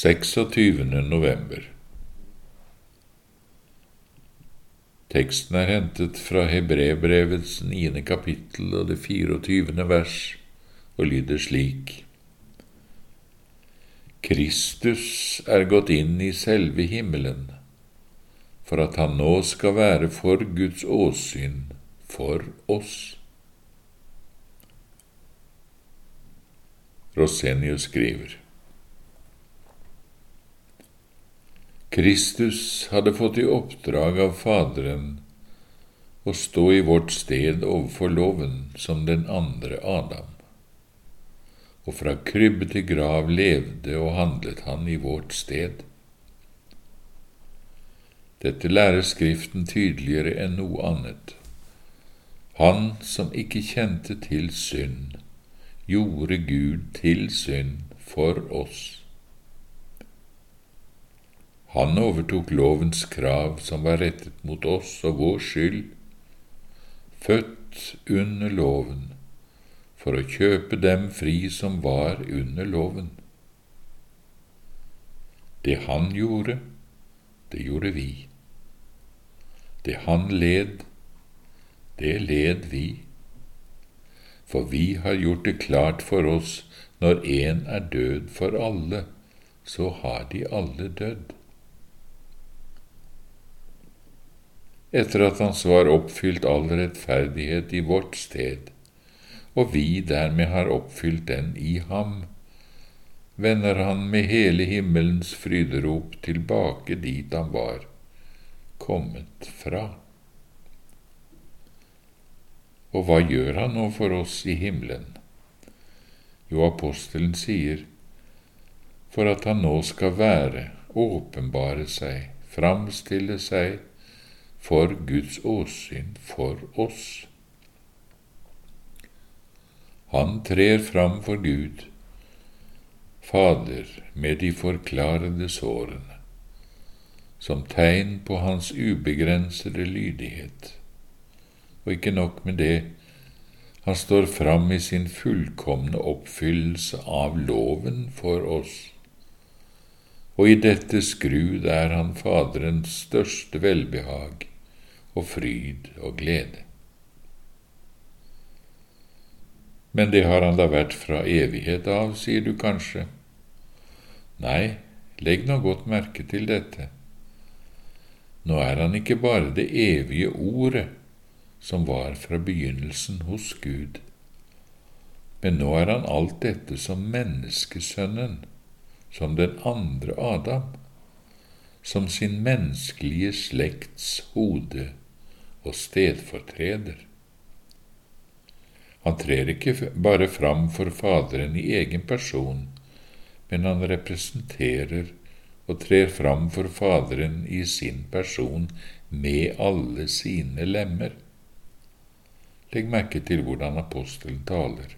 26. november. Teksten er hentet fra Hebrebrevets niende kapittel og det 24. vers og lyder slik. Kristus er gått inn i selve himmelen for at han nå skal være for Guds åsyn for oss. Rosenius skriver. Kristus hadde fått i oppdrag av Faderen å stå i vårt sted overfor loven som den andre Adam, og fra krybbe til grav levde og handlet han i vårt sted. Dette lærer Skriften tydeligere enn noe annet. Han som ikke kjente til synd, gjorde Gud til synd for oss han overtok lovens krav som var rettet mot oss og vår skyld, født under loven, for å kjøpe dem fri som var under loven. Det han gjorde, det gjorde vi. Det han led, det led vi. For vi har gjort det klart for oss når én er død for alle, så har de alle dødd. Etter at hans var oppfylt all rettferdighet i vårt sted, og vi dermed har oppfylt den i ham, vender han med hele himmelens fryderop tilbake dit han var kommet fra. Og hva gjør han nå for oss i himmelen? Jo, apostelen sier, for at han nå skal være, åpenbare seg, framstille seg, for Guds åsyn for oss. Han trer fram for Gud, Fader, med de forklarede sårene, som tegn på hans ubegrensede lydighet. Og ikke nok med det, han står fram i sin fullkomne oppfyllelse av loven for oss og i dette skrud er han Faderens største velbehag og fryd og glede. Men det har han da vært fra evighet av, sier du kanskje. Nei, legg nå godt merke til dette. Nå er han ikke bare det evige Ordet som var fra begynnelsen hos Gud, men nå er han alt dette som menneskesønnen, som den andre Adam, som sin menneskelige slekts hode og stedfortreder. Han trer ikke bare fram for Faderen i egen person, men han representerer og trer fram for Faderen i sin person med alle sine lemmer. Legg merke til hvordan apostelen taler.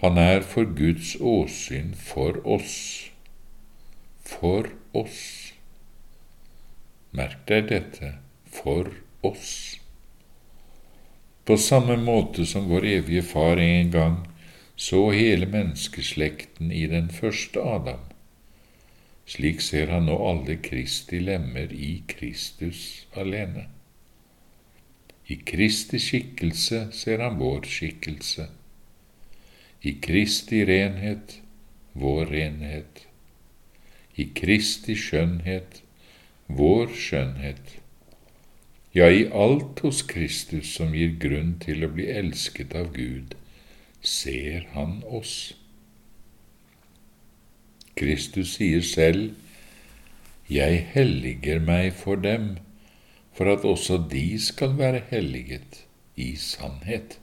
Han er for Guds åsyn for oss. For oss. Merk deg dette for oss. På samme måte som vår evige Far en gang så hele menneskeslekten i den første Adam, slik ser han nå alle Kristi lemmer i Kristus alene. I Kristi skikkelse ser han vår skikkelse. I Kristi renhet vår renhet. I Kristi skjønnhet vår skjønnhet ja, i alt hos Kristus som gir grunn til å bli elsket av Gud, ser han oss. Kristus sier selv, Jeg helliger meg for dem, for at også de skal være helliget i sannhet.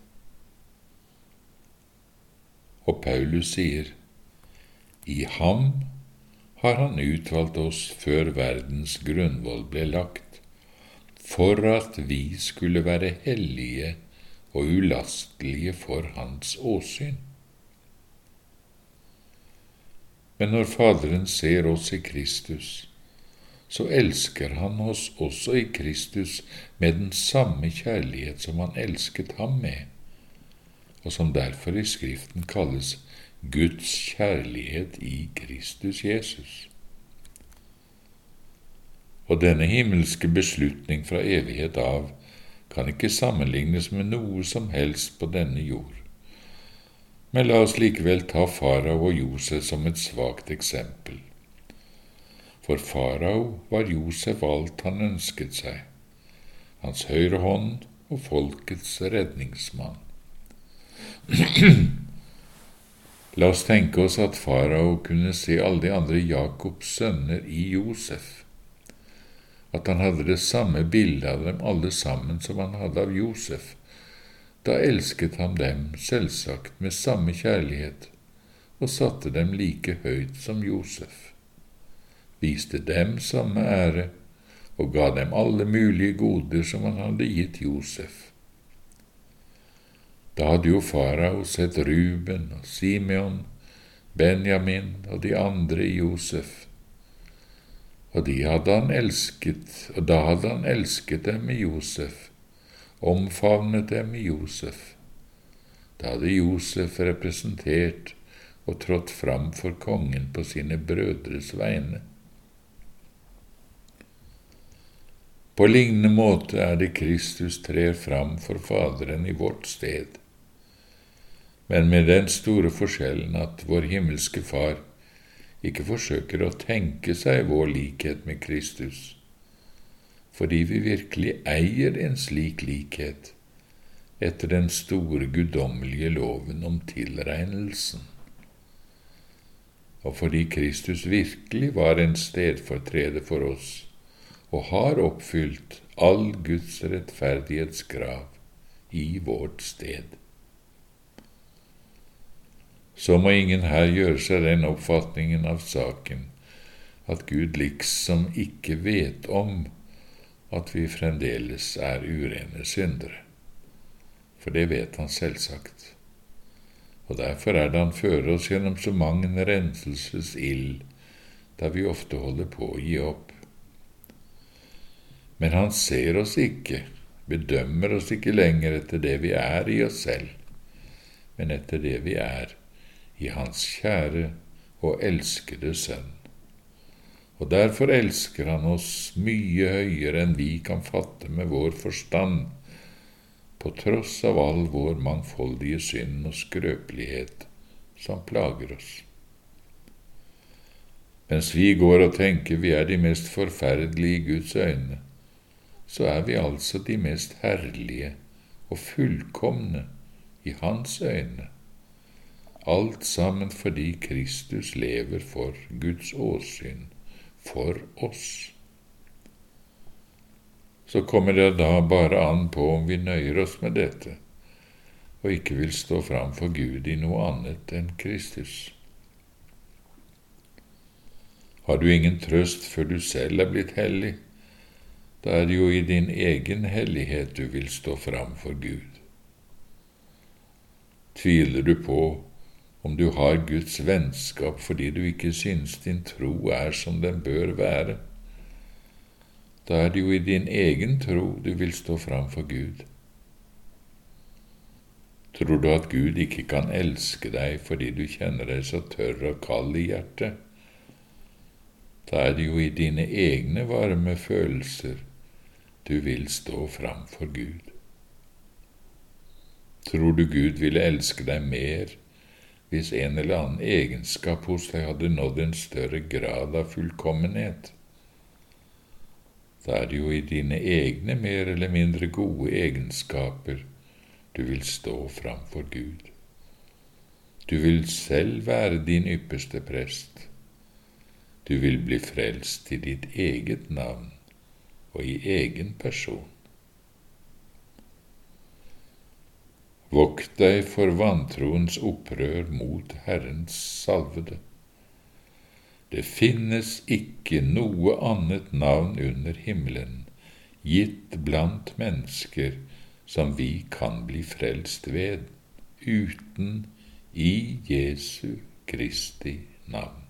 Og Paulus sier, I ham har han utvalgt oss før verdens grunnvoll ble lagt for at vi skulle være hellige og ulastelige for Hans åsyn. Men når Faderen ser oss i Kristus, så elsker Han oss også i Kristus med den samme kjærlighet som Han elsket ham med, og som derfor i Skriften kalles Guds kjærlighet i Kristus Jesus. Og denne himmelske beslutning fra evighet av kan ikke sammenlignes med noe som helst på denne jord. Men la oss likevel ta farao og Josef som et svakt eksempel. For farao var Josef alt han ønsket seg, hans høyre hånd og folkets redningsmann. La oss tenke oss at farao kunne se alle de andre Jakobs sønner i Josef at han hadde det samme bildet av dem alle sammen som han hadde av Josef. Da elsket han dem selvsagt med samme kjærlighet og satte dem like høyt som Josef, viste dem samme ære og ga dem alle mulige goder som han hadde gitt Josef. Da hadde jo farao sett Ruben og Simeon, Benjamin og de andre i Josef, og de hadde han elsket, og da hadde han elsket dem i Josef, omfavnet dem i Josef. Da hadde Josef representert og trådt fram for kongen på sine brødres vegne. På lignende måte er det Kristus trer fram for Faderen i vårt sted, men med den store forskjellen at vår himmelske Far ikke forsøker å tenke seg vår likhet med Kristus, fordi vi virkelig eier en slik likhet etter den store guddommelige loven om tilregnelsen, og fordi Kristus virkelig var en stedfortreder for oss og har oppfylt all Guds rettferdighetskrav i vårt sted så må ingen her gjøre seg den oppfatningen av saken at Gud liksom ikke vet om at vi fremdeles er urene syndere, for det vet han selvsagt. Og derfor er det han fører oss gjennom så mang en renselsesild, der vi ofte holder på å gi opp. Men han ser oss ikke, bedømmer oss ikke lenger etter det vi er i oss selv, men etter det vi er i Hans kjære og elskede Sønn. Og derfor elsker Han oss mye høyere enn vi kan fatte med vår forstand, på tross av all vår mangfoldige synd og skrøpelighet som plager oss. Mens vi går og tenker vi er de mest forferdelige i Guds øyne, så er vi altså de mest herlige og fullkomne i Hans øyne alt sammen fordi Kristus lever for Guds åsyn, for oss. Så kommer det da bare an på om vi nøyer oss med dette, og ikke vil stå fram for Gud i noe annet enn Kristus. Har du ingen trøst før du selv er blitt hellig? Da er det jo i din egen hellighet du vil stå fram for Gud. Tviler du på om du har Guds vennskap fordi du ikke synes din tro er som den bør være. Da er det jo i din egen tro du vil stå fram for Gud. Tror du at Gud ikke kan elske deg fordi du kjenner deg så tørr og kald i hjertet? Da er det jo i dine egne varme følelser du vil stå fram for Gud. Tror du Gud ville elske deg mer hvis en eller annen egenskap hos deg hadde nådd en større grad av fullkommenhet. Da er det jo i dine egne mer eller mindre gode egenskaper du vil stå framfor Gud. Du vil selv være din ypperste prest. Du vil bli frelst i ditt eget navn og i egen person. Vokt deg for vantroens opprør mot Herrens salvede. Det finnes ikke noe annet navn under himmelen gitt blant mennesker som vi kan bli frelst ved, uten i Jesu Kristi navn.